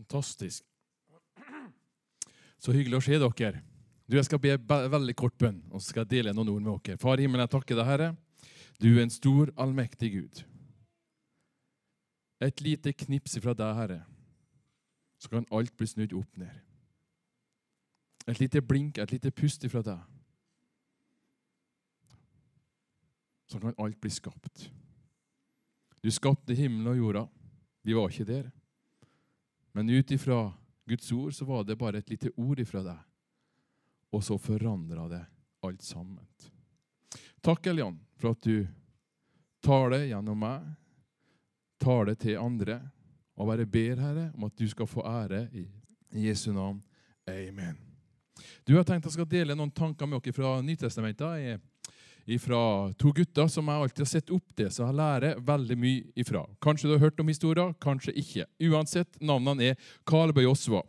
Fantastisk. Så hyggelig å se dere. Du, Jeg skal be veldig kort bønn og så skal jeg dele noen ord med dere. Far i himmelen, jeg takker deg, Herre. Du er en stor, allmektig Gud. Et lite knips fra deg, Herre, så kan alt bli snudd opp ned. Et lite blink, et lite pust fra deg, så kan alt bli skapt. Du skapte himmelen og jorda. Vi var ikke der. Men ut ifra Guds ord så var det bare et lite ord ifra deg. Og så forandra det alt sammen. Takk, Elian, for at du tar det gjennom meg, tar det til andre, og bare ber, Herre, om at du skal få ære i Jesu navn. Amen. Du har tenkt jeg skal dele noen tanker med dere fra Nytestamentet fra to gutter som jeg alltid har sett opp til, så jeg lærer veldig mye ifra. Kanskje du har hørt om historien, kanskje ikke. Uansett, navnene er Kaleb og Josva.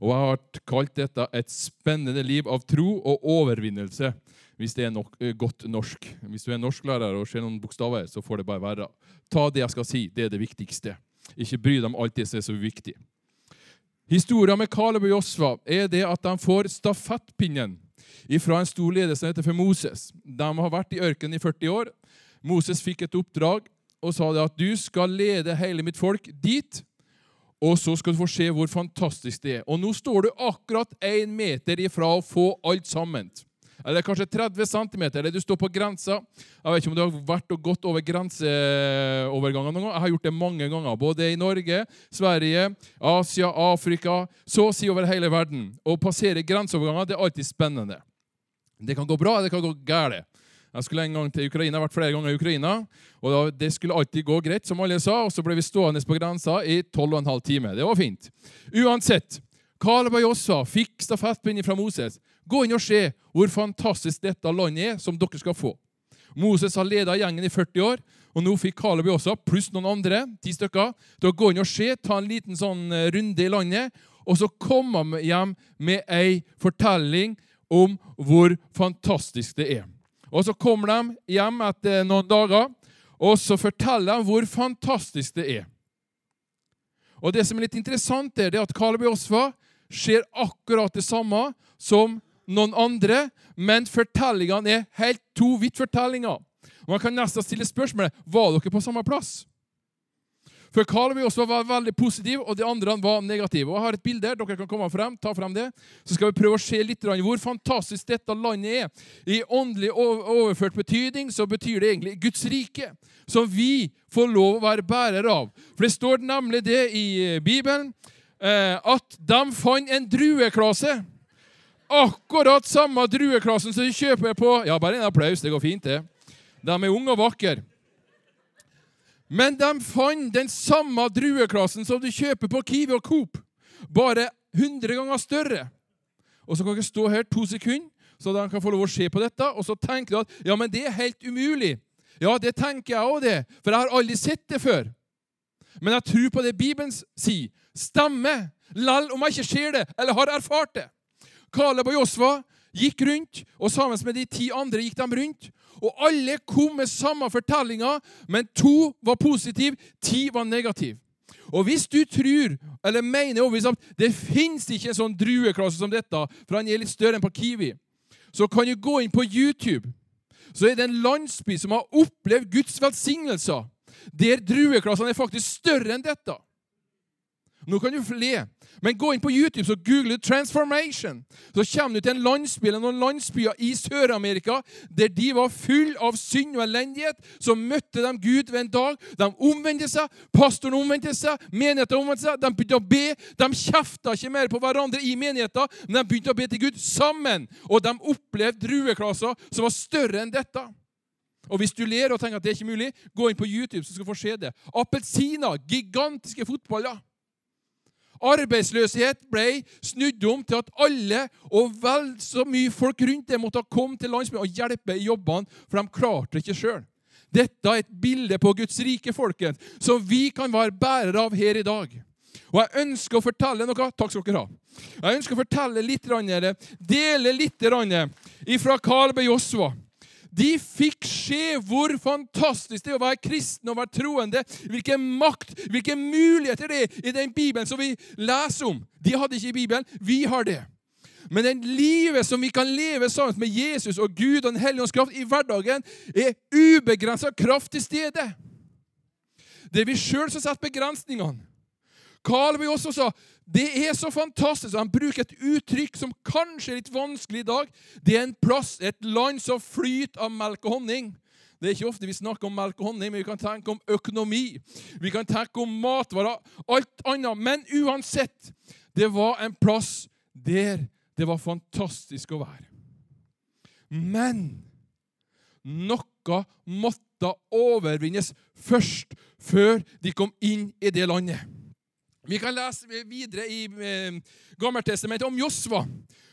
Og jeg har kalt dette et spennende liv av tro og overvinnelse, hvis det er nok, eh, godt norsk. Hvis du er norsklærer og ser noen bokstaver, så får det bare være. Ta det jeg skal si. Det er det viktigste. Ikke bry deg om alt det som er så viktig. Historien med Kaleb og Josva er det at de får stafettpinnen fra en stor ledelse som heter Moses. De har vært i ørkenen i 40 år. Moses fikk et oppdrag og sa det at du skal lede hele mitt folk dit. Og så skal du få se hvor fantastisk det er. Og nå står du akkurat én meter ifra å få alt sammen. Eller kanskje 30 cm. Eller du står på grensa. Jeg vet ikke om du har vært og gått over grenseoverganger noen gang. Jeg har gjort det mange ganger. Både i Norge, Sverige, Asia, Afrika. Så å si over hele verden. Å passere grenseoverganger det er alltid spennende. Det kan gå bra, det kan gå galt. Jeg skulle en gang til Ukraina, jeg har vært flere ganger i Ukraina. og Det skulle alltid gå greit, som alle sa, og så ble vi stående på grensa i 12,5 timer. Det var fint. Uansett, Kaleb og Jossa fikk stafettpinnen fra Moses. Gå inn og se hvor fantastisk dette landet er, som dere skal få. Moses har ledet gjengen i 40 år, og nå fikk Caleb også, pluss noen andre, ti stykker, til å gå inn og se, ta en liten sånn eh, runde i landet, og så komme hjem med ei fortelling om hvor fantastisk det er. Og Så kommer de hjem etter noen dager og så forteller de hvor fantastisk det er. Og Det som er litt interessant, er at Caleb Josfa ser akkurat det samme som noen andre, men fortellingene er helt to vidt fortellinger. Og Man kan nesten stille spørsmålet var dere på samme plass. For Karl også var veldig positiv, og de andre var negative. Og Jeg har et bilde. Dere kan komme frem, ta frem det. Så skal vi prøve å se litt hvor fantastisk dette landet er. I åndelig overført betydning så betyr det egentlig Guds rike, som vi får lov å være bærer av. For det står nemlig det i Bibelen eh, at de fant en drueklase. Akkurat samme drueklassen som de kjøper på Ja, bare en applaus. Det går fint, det. De er unge og vakre. Men de fant den samme drueklassen som du kjøper på Kiwi og Coop, bare 100 ganger større. Og Så kan dere stå her to sekunder, så de kan få lov å se på dette. Og så tenker de at ja, men det er helt umulig. Ja, det tenker jeg òg, det. For jeg har aldri sett det før. Men jeg tror på det Bibelen sier. Stemmer. Lell om jeg ikke ser det eller har erfart det. Kaleb og Josva gikk rundt, og sammen med de ti andre gikk de rundt. Og alle kom med samme fortellinga, men to var positive, ti var negative. Og hvis du tror, eller mener overbevist at det fins ikke en sånn drueklasse som dette, for han er litt større enn på Kiwi, så kan du gå inn på YouTube. Så er det en landsby som har opplevd Guds velsignelser, der drueklassene er faktisk større enn dette. Nå kan du le, men gå inn på YouTube så google 'transformation'. Så kommer du til en landsby eller noen landsbyer i Sør-Amerika der de var full av synd og elendighet. Så møtte de Gud ved en dag. De omvendte seg, pastoren omvendte seg, menigheten omvendte seg. De begynte å be. De kjefta ikke mer på hverandre i menigheten, men de begynte å be til Gud sammen. Og de opplevde drueklasser som var større enn dette. Og Hvis du ler og tenker at det er ikke mulig, gå inn på YouTube, så skal du få se det. Appelsiner, gigantiske fotballer. Arbeidsløshet ble snudd om til at alle og vel så mye folk rundt det måtte komme til landsbyen og hjelpe i jobbene, for de klarte det ikke sjøl. Dette er et bilde på Guds rike, folkens, som vi kan være bærere av her i dag. Og jeg ønsker å fortelle noe Takk skal dere ha. Jeg ønsker å fortelle litt, dele litt fra Kalbe Josva. De fikk se hvor fantastisk det er å være kristen og være troende. Hvilken makt, hvilke muligheter det er i den Bibelen som vi leser om. De hadde ikke Bibelen, vi har det. Men den livet som vi kan leve sammen med Jesus og Gud og Den hellige ånds kraft i hverdagen, er ubegrensa kraft til stede. Det er vi sjøl som setter begrensningene. Carl vi også sa det er så fantastisk. Han bruker et uttrykk som kanskje er litt vanskelig i dag. Det er en plass, et land som flyter av melk og honning. Det er ikke ofte vi snakker om melk og honning, men vi kan tenke om økonomi. Vi kan tenke om matvarer, alt annet. Men uansett, det var en plass der det var fantastisk å være. Men noe måtte overvinnes først, før de kom inn i det landet. Vi kan lese videre i eh, Gammeltestamentet om Josva.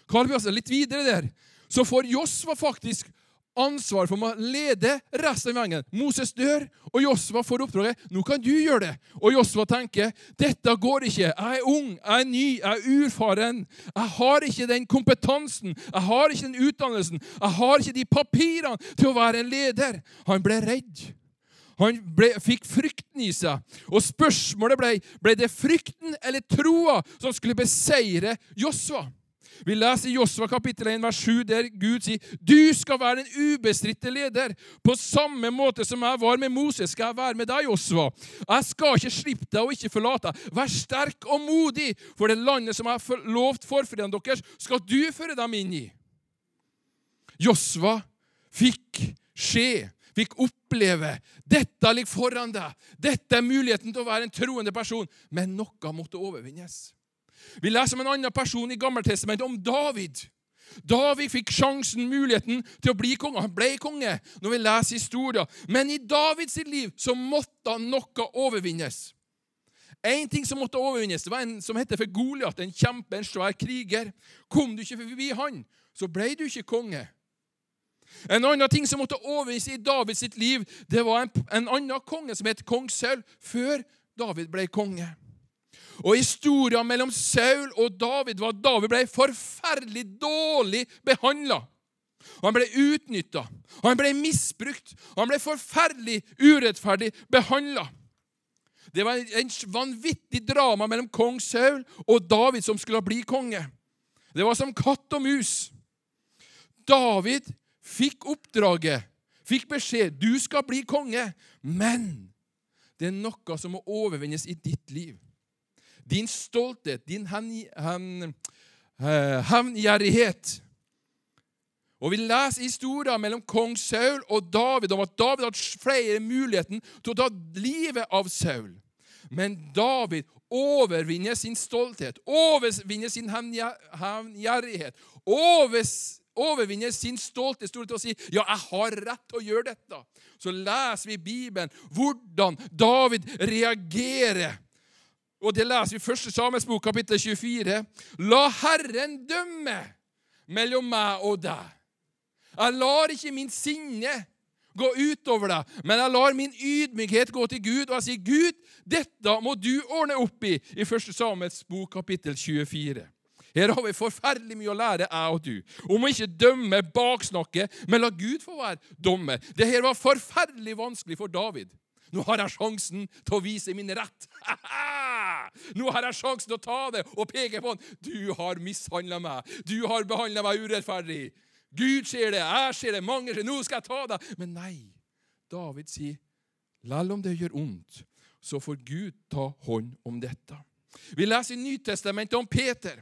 Karl vi litt videre der, så får Josva faktisk ansvar for å lede resten av gjengen. Moses dør, og Josva får oppdraget. Nå kan du gjøre det. Og Josva tenker dette går ikke. Jeg er ung, jeg er ny, jeg er urfaren. Jeg har ikke den kompetansen, jeg har ikke den utdannelsen, jeg har ikke de papirene til å være en leder. Han ble redd. Han ble, fikk frykten i seg. Og spørsmålet ble ble det frykten eller troa som skulle beseire Josva. Vi leser i Josva kapittel 1, vers 7, der Gud sier du skal være en ubestridte leder. På samme måte som jeg var med Moses, skal jeg være med deg, Josva. Jeg skal ikke slippe deg og ikke forlate deg. Vær sterk og modig, for det landet som jeg har lovt forfedrene deres, skal du føre dem inn i. Josva fikk skje fikk oppleve. Dette ligger foran deg. Dette er muligheten til å være en troende person. Men noe måtte overvinnes. Vi leser om en annen person i Gammeltestamentet, om David. David fikk sjansen, muligheten, til å bli konge. Han ble konge når vi leser historien. Men i Davids liv så måtte noe overvinnes. En ting som måtte overvinnes, det var en som heter for Goliat, en kjempe, en svær kriger. Kom du ikke forbi han, så ble du ikke konge. En annen ting som måtte overvise i Davids liv, det var en, en annen konge som het kong Saul, før David ble konge. Og Historien mellom Saul og David var at David ble forferdelig dårlig behandla. Han ble utnytta, han ble misbrukt, han ble forferdelig urettferdig behandla. Det var en vanvittig drama mellom kong Saul og David som skulle bli konge. Det var som katt og mus. David fikk oppdraget, fikk beskjed du skal bli konge, men det er noe som må overvinnes i ditt liv. Din stolthet, din hevngjerrighet. Og Vi leser historier mellom kong Saul og David om at David hadde flere muligheten til å ta livet av Saul. Men David overvinner sin stolthet, overvinner sin hevngjerrighet, overvinner sin stolte storhet til å si ja, jeg har rett til å gjøre dette. Så leser vi i Bibelen hvordan David reagerer. Og Det leser vi i 1. Samuels bok, kapittel 24. La Herren dømme mellom meg og deg. Jeg lar ikke min sinne gå utover deg, men jeg lar min ydmykhet gå til Gud, og jeg sier, 'Gud, dette må du ordne opp i' i 1. Samuels bok, kapittel 24. Her har vi forferdelig mye å lære, jeg og du, om å ikke dømme, baksnakke, men la Gud få være dommer. Dette var forferdelig vanskelig for David. Nå har jeg sjansen til å vise min rett. Nå har jeg sjansen til å ta det og peke på han. Du har mishandla meg. Du har behandla meg urettferdig. Gud ser det, jeg ser det, mange ser det. Nå skal jeg ta deg. Men nei. David sier, lell om det gjør ondt, så får Gud ta hånd om dette. Vi leser i Nytestamentet om Peter.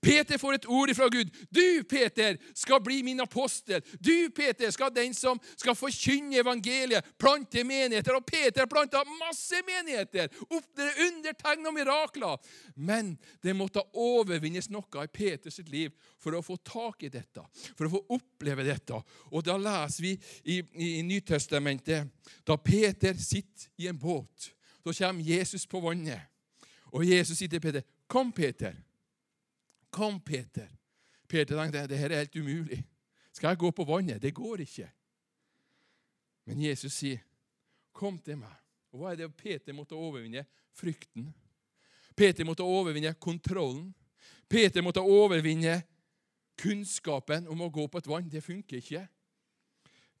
Peter får et ord fra Gud. Du, Peter, skal bli min apostel. Du, Peter, skal den som skal forkynne evangeliet, plante menigheter. Og Peter planta masse menigheter. Oppdre undertegn og mirakler. Men det måtte overvinnes noe i Peters liv for å få tak i dette, for å få oppleve dette. Og da leser vi i, i, i Nytestamentet da Peter sitter i en båt. Så kommer Jesus på vannet. Og Jesus sier til Peter, 'Kom, Peter.' Kom, Peter. Peter tenkte det her er helt umulig. Skal jeg gå på vannet? Det går ikke. Men Jesus sier, 'Kom til meg.' Og Hva er det Peter måtte overvinne? Frykten. Peter måtte overvinne kontrollen. Peter måtte overvinne kunnskapen om å gå på et vann. Det funker ikke.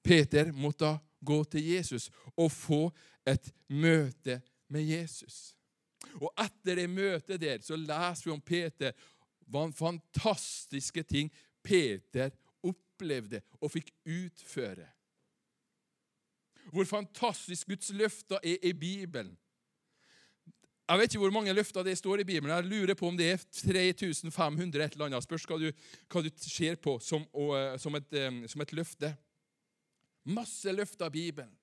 Peter måtte gå til Jesus og få et møte med Jesus. Og etter det møtet der så leser vi om Peter hva fantastiske ting Peter opplevde og fikk utføre. Hvor fantastisk Guds løfter er i Bibelen. Jeg vet ikke hvor mange løfter det står i Bibelen. Jeg lurer på om det er 3500 et eller annet. Spørs hva du, hva du ser på som, og, eh, som, et, um, som, et, løfte. Masse løfter i Bibelen.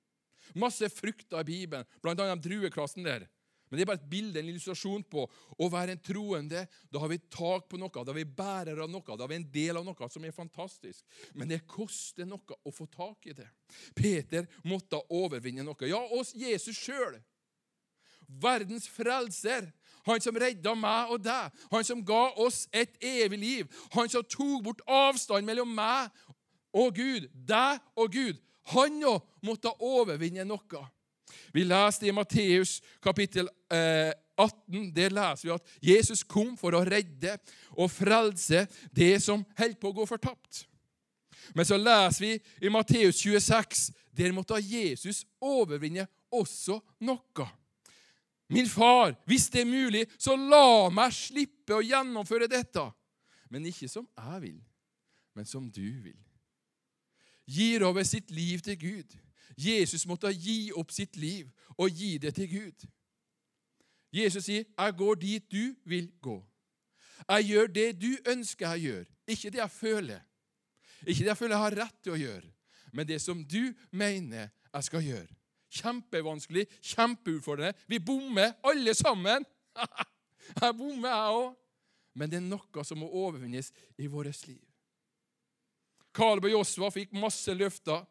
Masse frukter i Bibelen, bl.a. drueklassen der. Men det er bare et bilde, en illustrasjon på å være en troende. Da har vi tak på noe, da er vi bærer av noe, da er vi en del av noe som er fantastisk. Men det koster noe å få tak i det. Peter måtte overvinne noe. Ja, oss Jesus sjøl verdens frelser. Han som redda meg og deg. Han som ga oss et evig liv. Han som tok bort avstand mellom meg og Gud, deg og Gud. Han òg måtte overvinne noe. Vi leser i Matteus kapittel eh, 18. Der leser vi at Jesus kom for å redde og frelse det som holdt på å gå fortapt. Men så leser vi i Matteus 26. Der måtte Jesus overvinne også noe. Min far, hvis det er mulig, så la meg slippe å gjennomføre dette. Men ikke som jeg vil, men som du vil. Gir over sitt liv til Gud. Jesus måtte gi opp sitt liv og gi det til Gud. Jesus sier, 'Jeg går dit du vil gå'. Jeg gjør det du ønsker jeg gjør, ikke det jeg føler. Ikke det jeg føler jeg har rett til å gjøre, men det som du mener jeg skal gjøre. Kjempevanskelig, kjempeutfordrende. Vi bommer alle sammen. Jeg bommer, jeg òg. Men det er noe som må overvinnes i vårt liv. Kaleb og Josva fikk masse løfter.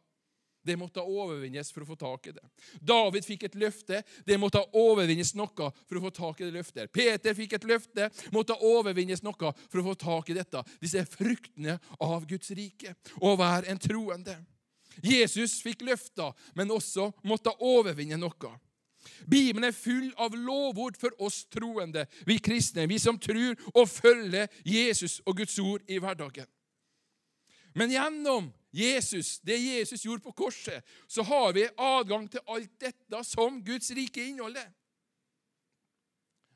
Det måtte overvinnes for å få tak i det. David fikk et løfte. Det måtte overvinnes noe for å få tak i det løftet. Peter fikk et løfte. måtte overvinnes noe for å få tak i dette. Disse fruktene av Guds rike. Å være en troende. Jesus fikk løfter, men også måtte overvinne noe. Bibelen er full av lovord for oss troende, vi kristne, vi som tror og følger Jesus og Guds ord i hverdagen. Men gjennom Jesus, det Jesus gjorde på korset, så har vi adgang til alt dette som Guds rike inneholder.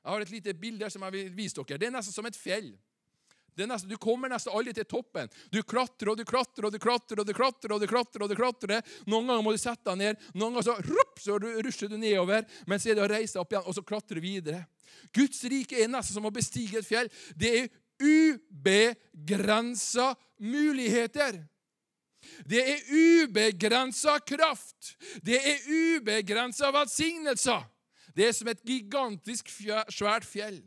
Jeg har et lite bilde som jeg vil vise dere. Det er nesten som et fjell. Nesten, du kommer nesten aldri til toppen. Du klatrer og du klatrer og du klatrer. og du klatrer og du klatrer og du klatrer. Noen ganger må du sette deg ned, noen ganger så, rupp, så rusher du nedover. Men så er det å reise opp igjen og så klatre videre. Guds rike er nesten som å bestige et fjell. Det er ubegrensa muligheter. Det er ubegrensa kraft. Det er ubegrensa velsignelser. Det er som et gigantisk svært fjell.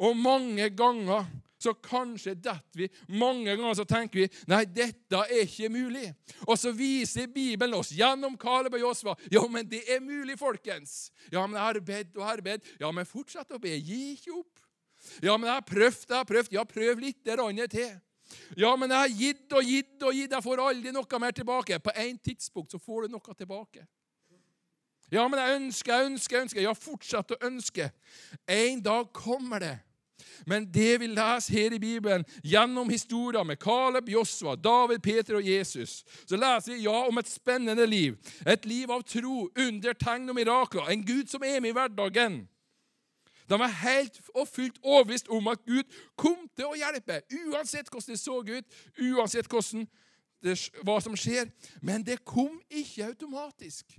Og mange ganger så kanskje detter vi. Mange ganger så tenker vi nei, dette er ikke mulig. Og så viser Bibelen oss gjennom Kaleb og Josva ja, men det er mulig, folkens. Ja, men jeg har bedt og bedt. Ja, men fortsett å be. Gi ikke opp. Ja, men jeg har prøvd, jeg har prøvd. Ja, prøv litt til. Ja, men jeg har gitt og gitt og gitt. Jeg får aldri noe mer tilbake. På en tidspunkt så får du noe tilbake. Ja, men jeg ønsker, jeg ønsker, jeg ønsker. Ja, fortsett å ønske. En dag kommer det men det vi leser her i Bibelen, gjennom historier med Caleb, Josva, David, Peter og Jesus, så leser vi ja om et spennende liv. Et liv av tro, under, tegn og mirakler. En Gud som er med i hverdagen. De var helt og fullt overbevist om at Gud kom til å hjelpe, uansett hvordan det så ut, uansett hvordan det, hva som skjer. Men det kom ikke automatisk.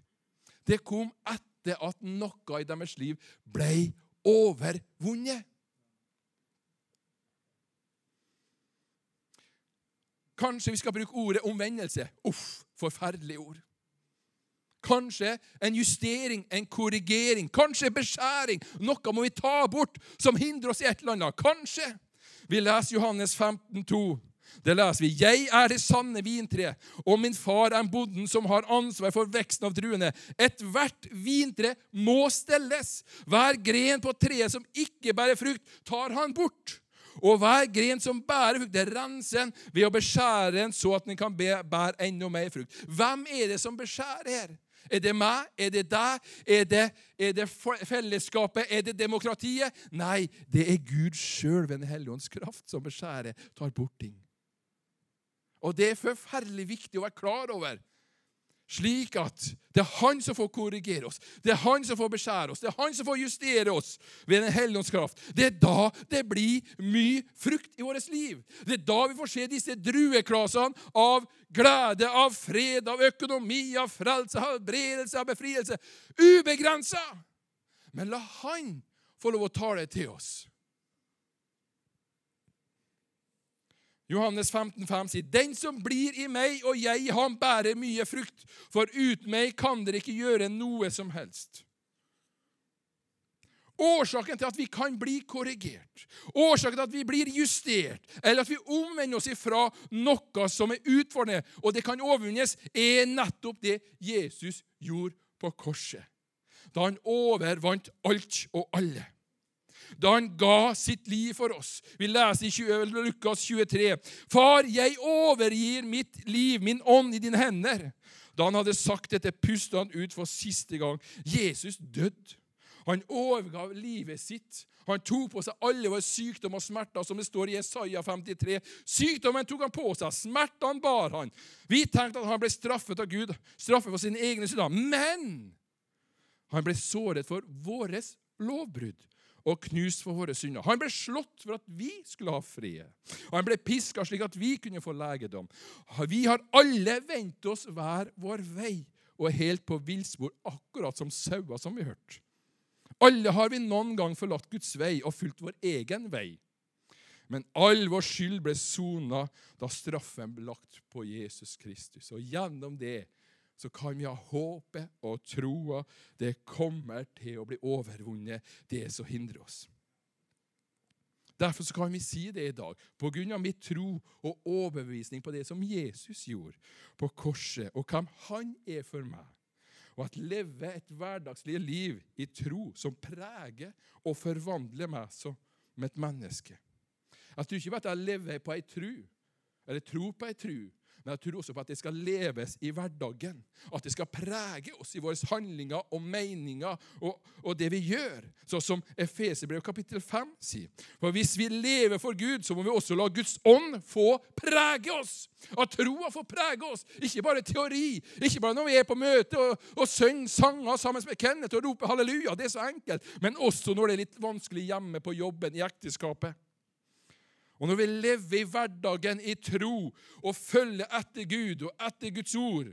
Det kom etter at noe i deres liv ble overvunnet. Kanskje vi skal bruke ordet omvendelse. Uff, forferdelig ord. Kanskje en justering, en korrigering, kanskje beskjæring. Noe må vi ta bort som hindrer oss i et eller annet. Kanskje. Vi leser Johannes 15, 15,2. Det leser vi. Jeg er det sanne vintre, og min far er bonden som har ansvar for veksten av druene. Ethvert vintre må stelles. Hver gren på treet som ikke bærer frukt, tar han bort. Og hver gren som bærer frukt, det renser en ved å beskjære den, så at den kan bære enda mer frukt. Hvem er det som beskjærer her? Er det meg? Er det deg? Er det, er det fellesskapet? Er det demokratiet? Nei, det er Gud sjøl ved Den hellige ånds kraft som beskjærer, tar bort ting. Og det er forferdelig viktig å være klar over Slik at det er Han som får korrigere oss, det er Han som får beskjære oss, det er Han som får justere oss ved Den hellige ånds kraft. Det er da det blir mye frukt i vårt liv. Det er da vi får se disse drueklasene av glede, av fred, av økonomi, av frelse, av helbredelse, av befrielse. Ubegrensa! Men la Han få lov å tale til oss. Johannes 15, 5 sier, 'Den som blir i meg og jeg i ham, bærer mye frukt, for uten meg kan dere ikke gjøre noe som helst.' Årsaken til at vi kan bli korrigert, årsaken til at vi blir justert, eller at vi omvender oss ifra noe som er utfordrende, og det kan overvinnes, er nettopp det Jesus gjorde på korset. Da han overvant alt og alle da han ga sitt liv for oss. Vi leser i 20, Lukas 23. Far, jeg overgir mitt liv, min ånd, i dine hender. Da han hadde sagt dette, pustet han ut for siste gang. Jesus døde. Han overgav livet sitt. Han tok på seg alle våre sykdom og smerter, som det står i Jesaja 53. Sykdommen tok han på seg, smertene bar han. Vi tenkte at han ble straffet av Gud, straffet for sine egne synder. Men han ble såret for våres lovbrudd og knust for våre synder. Han ble slått for at vi skulle ha fred. Han ble piska slik at vi kunne få legedom. Vi har alle vendt oss hver vår vei og er helt på villspor, akkurat som sauer, som vi hørte. Alle har vi noen gang forlatt Guds vei og fulgt vår egen vei. Men all vår skyld ble sona da straffen ble lagt på Jesus Kristus. Og gjennom det så kan vi ha håpet og troa. Det kommer til å bli overvunnet, det som hindrer oss. Derfor kan vi si det i dag, på grunn av mitt tro og overbevisning på det som Jesus gjorde på korset, og hvem han er for meg. Og at leve et hverdagslig liv i tro som preger og forvandler meg som et menneske. Jeg tror ikke at jeg lever på ei tru, eller tror på ei tru, men jeg tror også på at det skal leves i hverdagen. At det skal prege oss i våre handlinger og meninger og, og det vi gjør. Sånn som Efeserbrev kapittel 5 sier. For hvis vi lever for Gud, så må vi også la Guds ånd få prege oss. At troa får prege oss. Ikke bare teori. Ikke bare når vi er på møte og, og synger sanger sammen med Kenneth og roper halleluja. Det er så enkelt. Men også når det er litt vanskelig hjemme på jobben, i ekteskapet. Og når vi lever i hverdagen i tro og følger etter Gud og etter Guds ord,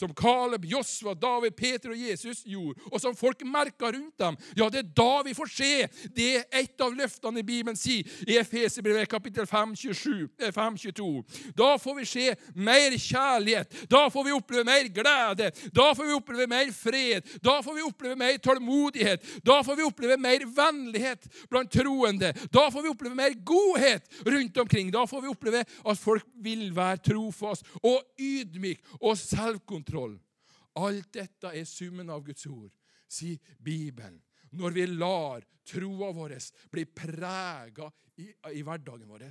som Kaleb, Josva, David, Peter og Jesus gjorde, og som folk merka rundt dem. Ja, det er da vi får se. Det et av løftene i Bibelen sier i Efeserbrevet kapittel 5, 27, 5, 22. Da får vi se mer kjærlighet, da får vi oppleve mer glede, da får vi oppleve mer fred, da får vi oppleve mer tålmodighet, da får vi oppleve mer vennlighet blant troende, da får vi oppleve mer godhet rundt omkring, da får vi oppleve at folk vil være trofast og ydmyk og selvkontroll kontroll. Alt dette er summen av Guds ord, sier Bibelen. Når vi lar troa vår bli prega i, i hverdagen vår.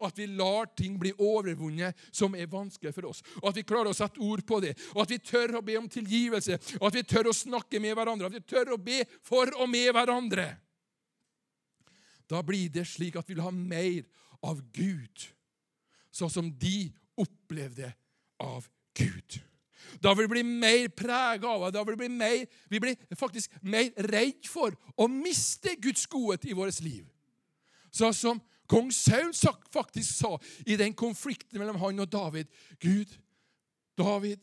At vi lar ting bli overvunnet som er vanskelig for oss. Og At vi klarer å sette ord på det. Og At vi tør å be om tilgivelse. Og At vi tør å snakke med hverandre. At vi tør å be for og med hverandre. Da blir det slik at vi vil ha mer av Gud, sånn som de opplevde av Gud. Da vil vi bli mer prega av det. Da vil vi, bli mer, vi blir faktisk mer redd for å miste Guds godhet i vårt liv. Så som kong Saul faktisk sa i den konflikten mellom han og David. Gud, David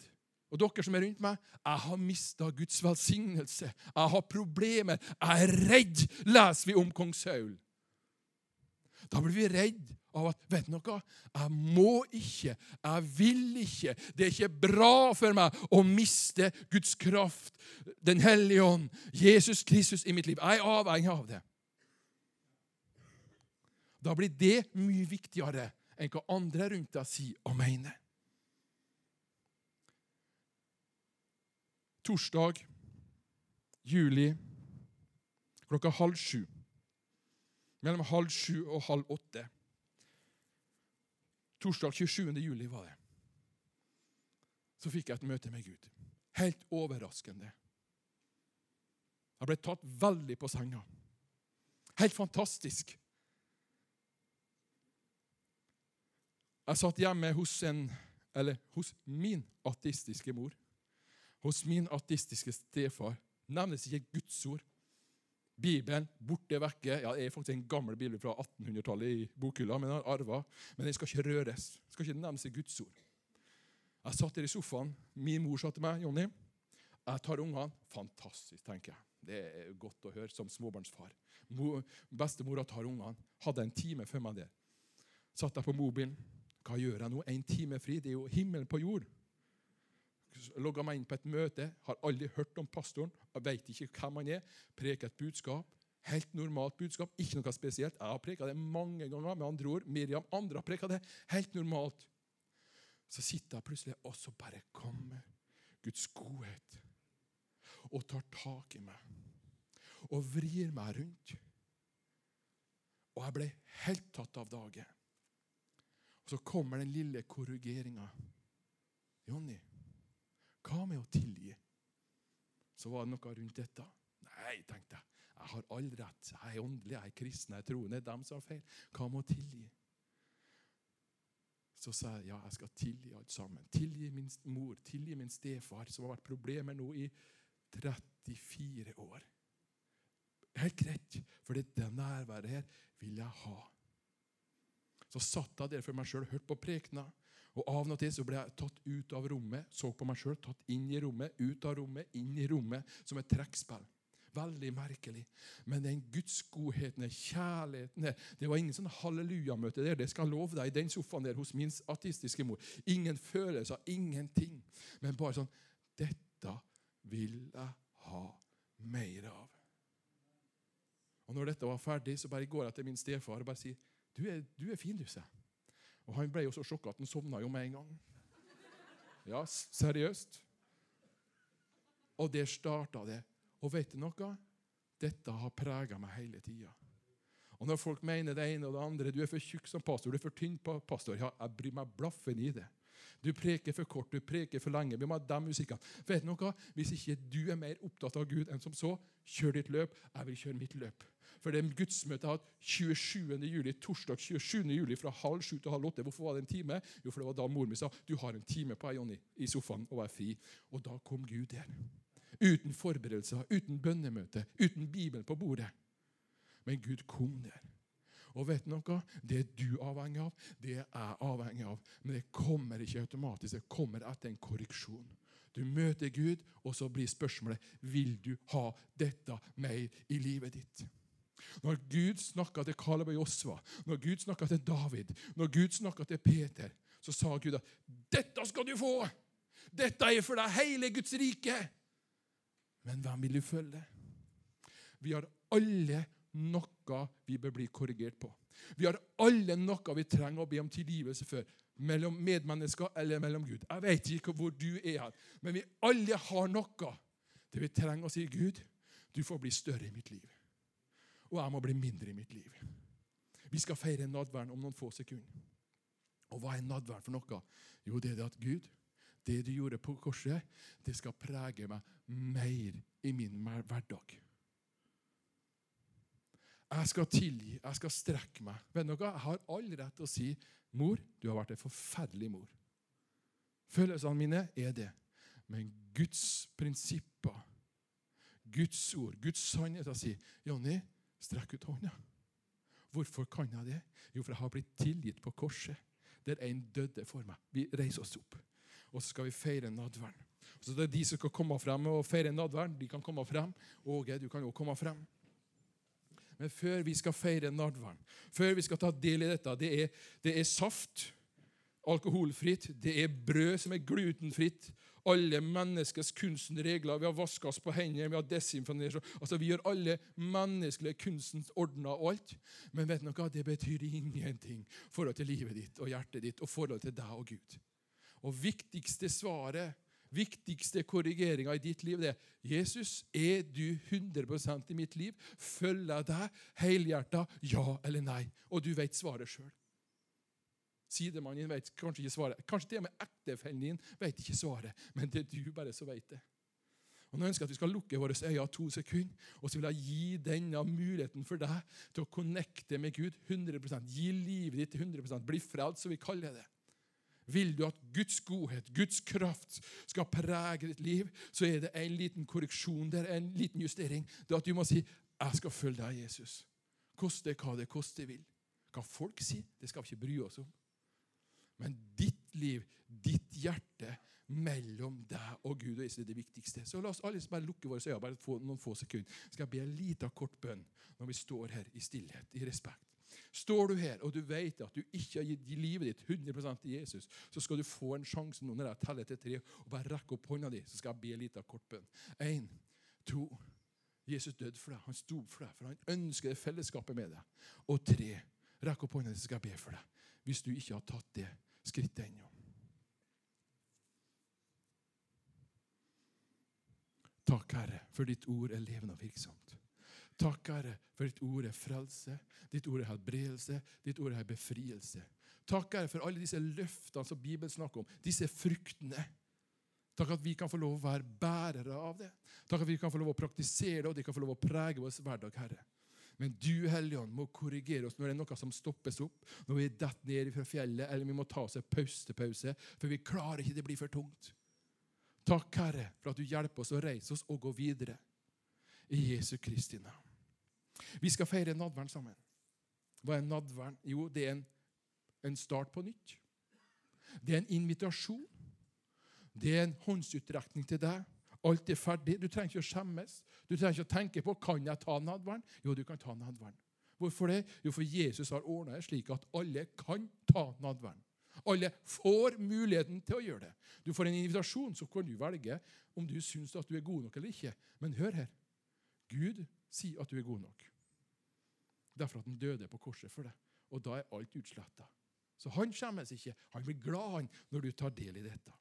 og dere som er rundt meg, jeg har mista Guds velsignelse. Jeg har problemer. Jeg er redd, leser vi om kong Saul. Da blir vi redd av at vet du noe, jeg må ikke, jeg vil ikke. Det er ikke bra for meg å miste Guds kraft, Den hellige ånd, Jesus Kristus i mitt liv. Jeg er avhengig av det. Da blir det mye viktigere enn hva andre rundt deg sier og mener. Torsdag, juli, klokka halv sju. Mellom halv sju og halv åtte Torsdag 27. juli var det. Så fikk jeg et møte med Gud. Helt overraskende. Jeg ble tatt veldig på senga. Helt fantastisk. Jeg satt hjemme hos en eller hos min ateistiske mor, hos min ateistiske stefar, nevnes ikke Guds ord. Bibelen borte vekke. Ja, Det er faktisk en gammel bibel fra 1800-tallet i bokhylla, men den arva. Men den skal ikke røres. Den skal ikke nevnes i Guds ord. Jeg satt der i sofaen. Min mor sa til meg, Jonny, jeg tar ungene. Fantastisk, tenker jeg. Det er godt å høre som småbarnsfar. Bestemora tar ungene. Hadde en time før meg der. Satt jeg på mobilen. Hva gjør jeg nå? En time fri? Det er jo himmelen på jord. Logga meg inn på et møte. Har aldri hørt om pastoren. Veit ikke hvem han er. Preker et budskap. Helt normalt budskap. Ikke noe spesielt. Jeg har preka det mange ganger. med andre ord. Miriam andre har preka det. Helt normalt. Så sitter jeg plutselig, og så bare kommer Guds godhet og tar tak i meg og vrir meg rundt. Og jeg ble helt tatt av dage. Og så kommer den lille korrigeringa. Jonny, hva med å tilgi? Så var det noe rundt dette. Nei, tenkte jeg. Jeg har all rett. Jeg er åndelig, jeg er kristen, jeg er troende. Det dem som har feil. Hva med å tilgi? Så sa jeg ja, jeg skal tilgi alt sammen. Tilgi min mor, tilgi min stefar, som har vært problemer nå i 34 år. Helt greit, for dette nærværet her vil jeg ha. Så satt jeg der for meg sjøl, hørte på prekena. Og Av og til så ble jeg tatt ut av rommet, så på meg sjøl, tatt inn i rommet, ut av rommet, inn i rommet, som et trekkspill. Veldig merkelig. Men den Guds godheten, kjærligheten Det var ingen sånn hallelujamøte der. Det skal jeg love deg. I den sofaen der hos min artistiske mor. Ingen følelser, ingenting. Men bare sånn Dette vil jeg ha mer av. Og når dette var ferdig, så bare går jeg til min stefar og bare sier du er, du er fin, du, sa Og han ble jo så sjokka at han sovna jo med en gang. Ja, seriøst. Og der starta det. Og vet du noe? Dette har prega meg hele tida. Og når folk mener det ene og det andre Du er for tjukk som pastor, du er for tynn pastor. Ja, jeg bryr meg blaffen i det. Du preker for kort, du preker for lenge. Vi må ha de musikkene. Vet du noe? Hvis ikke du er mer opptatt av Gud enn som så, kjør ditt løp. Jeg vil kjøre mitt løp. For det gudsmøtet jeg hadde 27. juli, torsdag 27. juli fra halv sju til halv åtte. Hvorfor var det en time? Jo, for det var da mor mi sa du har en time på deg, Jonny, i sofaen og er fri. Og da kom Gud der. Uten forberedelser, uten bønnemøte, uten Bibelen på bordet. Men Gud kom der. Og vet noe? Det er du avhengig av, det er jeg avhengig av. Men det kommer ikke automatisk. Det kommer etter en korreksjon. Du møter Gud, og så blir spørsmålet vil du ha dette mer i livet ditt. Når Gud snakka til Kaleb og Josva, når Gud snakka til David, når Gud snakka til Peter, så sa Gud at 'Dette skal du få! Dette er for deg hele Guds rike!' Men hvem vil du følge? Vi har alle noe vi bør bli korrigert på. Vi har alle noe vi trenger å be om tilgivelse for. Mellom medmennesker eller mellom Gud. Jeg vet ikke hvor du er her, men vi alle har noe det vi trenger å si Gud, du får bli større i mitt liv og jeg må bli mindre i mitt liv. Vi skal feire nadværen om noen få sekunder. Og hva er nadværen for noe? Jo, det er det at Gud, det du gjorde på korset, det skal prege meg mer i min hverdag. Jeg skal tilgi, jeg skal strekke meg. Vet dere. Jeg har all rett til å si mor, du har vært en forferdelig mor. Følelsene mine er det. Men Guds prinsipper, Guds ord, Guds sannhet sier Jonny, Strekk ut hånda. Hvorfor kan jeg det? Jo, for jeg har blitt tilgitt på korset, der en døde for meg. Vi reiser oss opp, og så skal vi feire nadværen. Så det er De som skal komme frem og feire nadværen, de kan komme frem. Åge, du kan jo komme frem. Men før vi skal feire nadværen, før vi skal ta del i dette Det er, det er saft, alkoholfritt. Det er brød som er glutenfritt alle menneskets kunstens regler. Vi har vaska oss på hendene, vi har desinfisert altså, Vi gjør alle menneskelige kunstens ordner og alt. Men vet dere, det betyr ingenting i forhold til livet ditt og hjertet ditt og forhold til deg og Gud. Og viktigste svaret, viktigste korrigeringa i ditt liv, det er Jesus, er du 100% i mitt liv? Følger jeg deg helhjerta? Ja eller nei? Og du vet svaret sjøl. Sidemannen din vet kanskje ikke svaret. Kanskje og med ektefellen din vet ikke svaret, men det er du bare som vet det. Og Nå ønsker jeg at vi skal lukke våre øyne to sekunder, og så vil jeg gi denne muligheten for deg til å connecte med Gud 100% Gi livet ditt til 100 Bli frelst, som vi kaller det. Vil du at Guds godhet, Guds kraft, skal prege ditt liv, så er det en liten korreksjon der, en liten justering. Det at du må si 'Jeg skal følge deg, Jesus'. Koste hva det koste vil. Hva folk sier, det skal vi ikke bry oss om. Men ditt liv, ditt hjerte, mellom deg og Gud og Jesus er det viktigste. Så la oss alle bare lukke våre øyne bare noen få sekunder. Skal jeg be en liten kort bønn når vi står her i stillhet, i respekt. Står du her og du vet at du ikke har gitt livet ditt 100% til Jesus, så skal du få en sjanse nå når jeg teller til tre, og bare rekke opp hånda di, så skal jeg be en liten kort bønn. Én, to Jesus døde for deg. Han sto for deg, for han ønsker det fellesskapet med deg. Og tre, rekk opp hånda di, så skal jeg be for deg. Hvis du ikke har tatt det skrittet ennå. Takk, Herre, for ditt ord er levende og virksomt. Takk, Herre, for ditt ord er frelse, ditt ord er helbredelse, ditt ord er befrielse. Takk, Herre, for alle disse løftene som Bibelen snakker om, disse fruktene. Takk at vi kan få lov å være bærere av det. Takk at vi kan få lov å praktisere det, og de kan få lov å prege vår hverdag, Herre. Men du, Helligånd, må korrigere oss når det er noe som stoppes opp, når vi detter ned fra fjellet, eller vi må ta oss en pause, for vi klarer ikke, det blir for tungt. Takk, Herre, for at du hjelper oss å reise oss og gå videre. I Jesu Kristi navn. Vi skal feire nadværen sammen. Hva er nadværen? Jo, det er en, en start på nytt. Det er en invitasjon. Det er en håndsutrekning til deg. Alt er ferdig. Du trenger ikke å skjemmes. Du trenger ikke å tenke på kan jeg ta nadværen. Jo, du kan ta nadværen. Hvorfor det? Jo, for Jesus har ordna det slik at alle kan ta nadværen. Alle får muligheten til å gjøre det. Du får en invitasjon, så kan du velge om du syns at du er god nok eller ikke. Men hør her. Gud sier at du er god nok. Derfor at han døde på korset for deg. Og da er alt utsletta. Så han skjemmes ikke. Han blir glad han, når du tar del i dette.